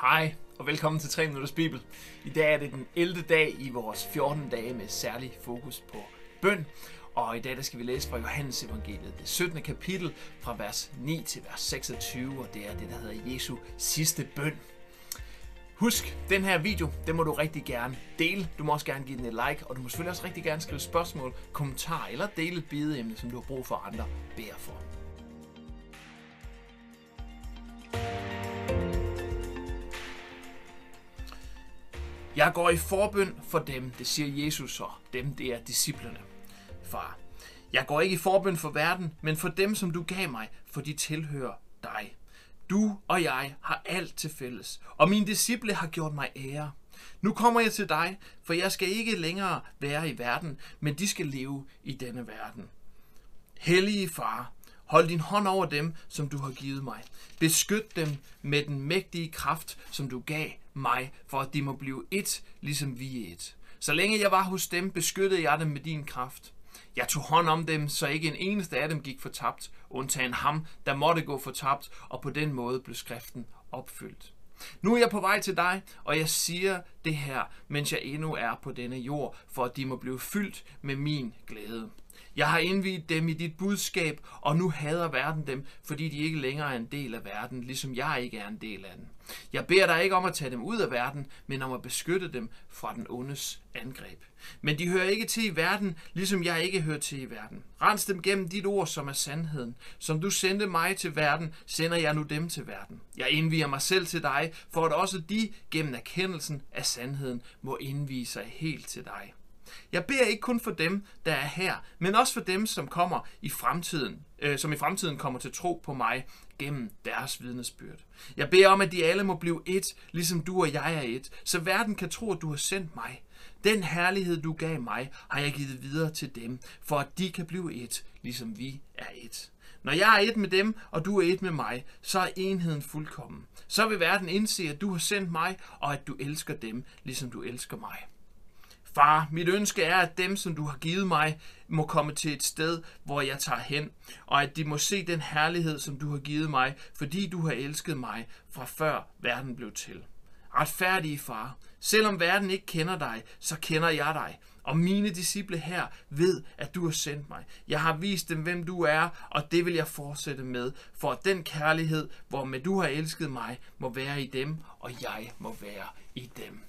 Hej og velkommen til 3 Minutters Bibel. I dag er det den 11. dag i vores 14 dage med særlig fokus på bøn. Og i dag der skal vi læse fra Johannes evangeliet, det 17. kapitel fra vers 9 til vers 26, og det er det, der hedder Jesu sidste bøn. Husk, den her video, den må du rigtig gerne dele. Du må også gerne give den et like, og du må selvfølgelig også rigtig gerne skrive spørgsmål, kommentarer eller dele et bideemne, som du har brug for andre beder for. Jeg går i forbøn for dem, det siger Jesus, og dem det er disciplerne. Far, jeg går ikke i forbøn for verden, men for dem, som du gav mig, for de tilhører dig. Du og jeg har alt til fælles, og mine disciple har gjort mig ære. Nu kommer jeg til dig, for jeg skal ikke længere være i verden, men de skal leve i denne verden. Hellige far, hold din hånd over dem, som du har givet mig. Beskyt dem med den mægtige kraft, som du gav mig, for at de må blive et, ligesom vi er et. Så længe jeg var hos dem, beskyttede jeg dem med din kraft. Jeg tog hånd om dem, så ikke en eneste af dem gik fortabt, undtagen ham, der måtte gå fortabt, og på den måde blev skriften opfyldt. Nu er jeg på vej til dig, og jeg siger det her, mens jeg endnu er på denne jord, for at de må blive fyldt med min glæde. Jeg har indvidet dem i dit budskab, og nu hader verden dem, fordi de ikke længere er en del af verden, ligesom jeg ikke er en del af den. Jeg beder dig ikke om at tage dem ud af verden, men om at beskytte dem fra den ondes angreb. Men de hører ikke til i verden, ligesom jeg ikke hører til i verden. Rens dem gennem dit ord, som er sandheden. Som du sendte mig til verden, sender jeg nu dem til verden. Jeg indviger mig selv til dig, for at også de gennem erkendelsen af sandheden må indvige sig helt til dig. Jeg beder ikke kun for dem, der er her, men også for dem, som kommer i fremtiden, øh, som i fremtiden kommer til tro på mig gennem deres vidnesbyrd. Jeg beder om, at de alle må blive et, ligesom du og jeg er et, så verden kan tro, at du har sendt mig. Den herlighed, du gav mig, har jeg givet videre til dem, for at de kan blive et, ligesom vi er et. Når jeg er et med dem, og du er et med mig, så er enheden fuldkommen. Så vil verden indse, at du har sendt mig, og at du elsker dem, ligesom du elsker mig. Far, mit ønske er, at dem, som du har givet mig, må komme til et sted, hvor jeg tager hen, og at de må se den herlighed, som du har givet mig, fordi du har elsket mig fra før verden blev til. Retfærdige far, selvom verden ikke kender dig, så kender jeg dig, og mine disciple her ved, at du har sendt mig. Jeg har vist dem, hvem du er, og det vil jeg fortsætte med, for at den kærlighed, hvormed du har elsket mig, må være i dem, og jeg må være i dem.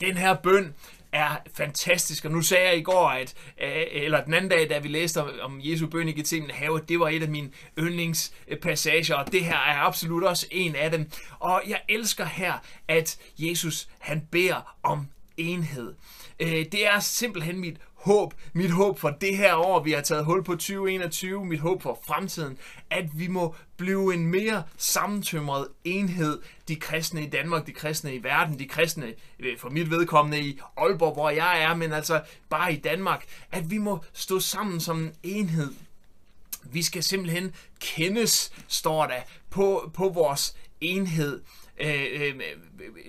Den her bøn er fantastisk, og nu sagde jeg i går, at, øh, eller den anden dag, da vi læste om Jesu bøn i Gethsemane have, det var et af mine yndlingspassager, og det her er absolut også en af dem. Og jeg elsker her, at Jesus han beder om enhed. Øh, det er simpelthen mit håb, mit håb for det her år, vi har taget hul på 2021, mit håb for fremtiden, at vi må blive en mere sammentømret enhed, de kristne i Danmark, de kristne i verden, de kristne øh, for mit vedkommende i Aalborg, hvor jeg er, men altså bare i Danmark, at vi må stå sammen som en enhed. Vi skal simpelthen kendes, står der, på, på vores enhed. Øh, øh,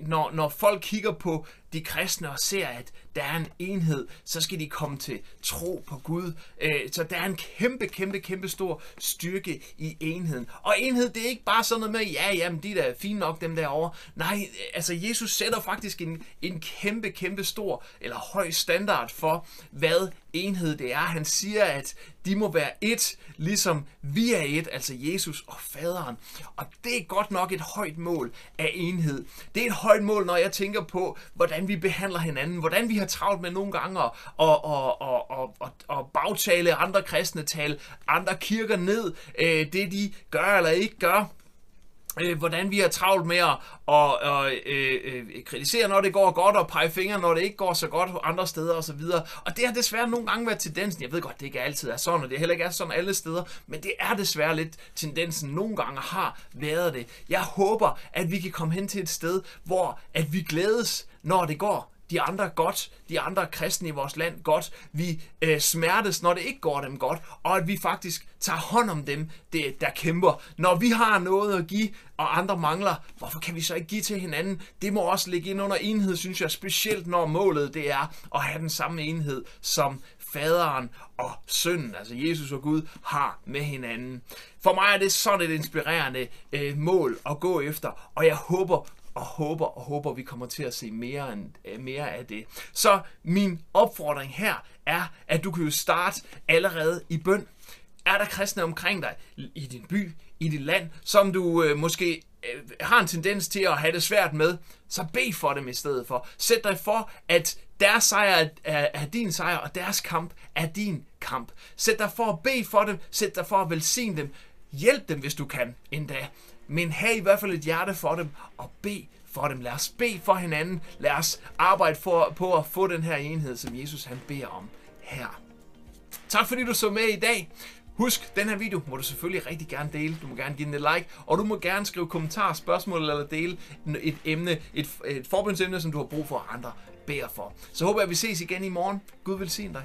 når, når folk kigger på de kristne og ser, at der er en enhed, så skal de komme til tro på Gud. Øh, så der er en kæmpe, kæmpe, kæmpe stor styrke i enheden. Og enhed, det er ikke bare sådan noget med, ja, jamen, de der er fine nok, dem derovre. Nej, øh, altså Jesus sætter faktisk en, en kæmpe, kæmpe stor, eller høj standard for, hvad enhed det er. Han siger, at de må være et, ligesom vi er et, altså Jesus og faderen. Og det er godt nok et højt mål af enhed. Det er et højt mål, når jeg tænker på, hvordan vi behandler hinanden, hvordan vi har travlt med nogle gange at og, og, og, og, og, og bagtale andre kristne, tale andre kirker ned, øh, det de gør eller ikke gør øh, hvordan vi har travlt med at og, og, øh, øh, kritisere, når det går godt, og pege fingre, når det ikke går så godt andre steder osv. Og det har desværre nogle gange været tendensen. Jeg ved godt, det ikke altid er sådan, og det heller ikke er sådan alle steder, men det er desværre lidt tendensen. Nogle gange har været det. Jeg håber, at vi kan komme hen til et sted, hvor at vi glædes, når det går de andre godt, de andre kristne i vores land godt. Vi øh, smertes, når det ikke går dem godt, og at vi faktisk tager hånd om dem, det, der kæmper. Når vi har noget at give, og andre mangler, hvorfor kan vi så ikke give til hinanden? Det må også ligge ind under enhed, synes jeg, specielt når målet det er at have den samme enhed, som faderen og sønnen, altså Jesus og Gud, har med hinanden. For mig er det sådan et inspirerende øh, mål at gå efter, og jeg håber og håber og håber, vi kommer til at se mere, end, øh, mere af det. Så min opfordring her er, at du kan jo starte allerede i bøn. Er der kristne omkring dig i din by, i dit land, som du øh, måske øh, har en tendens til at have det svært med, så bed for dem i stedet for. Sæt dig for, at deres sejr er, er, er din sejr, og deres kamp er din kamp. Sæt dig for at bede for dem, sæt dig for at velsigne dem. Hjælp dem, hvis du kan endda. Men have i hvert fald et hjerte for dem, og bed for dem. Lad os bede for hinanden. Lad os arbejde for, på at få den her enhed, som Jesus han beder om her. Tak fordi du så med i dag. Husk, den her video må du selvfølgelig rigtig gerne dele. Du må gerne give den et like, og du må gerne skrive kommentarer, spørgsmål eller dele et emne, et, et forbundsemne, som du har brug for, at andre beder for. Så håber jeg, at vi ses igen i morgen. Gud velsigne dig.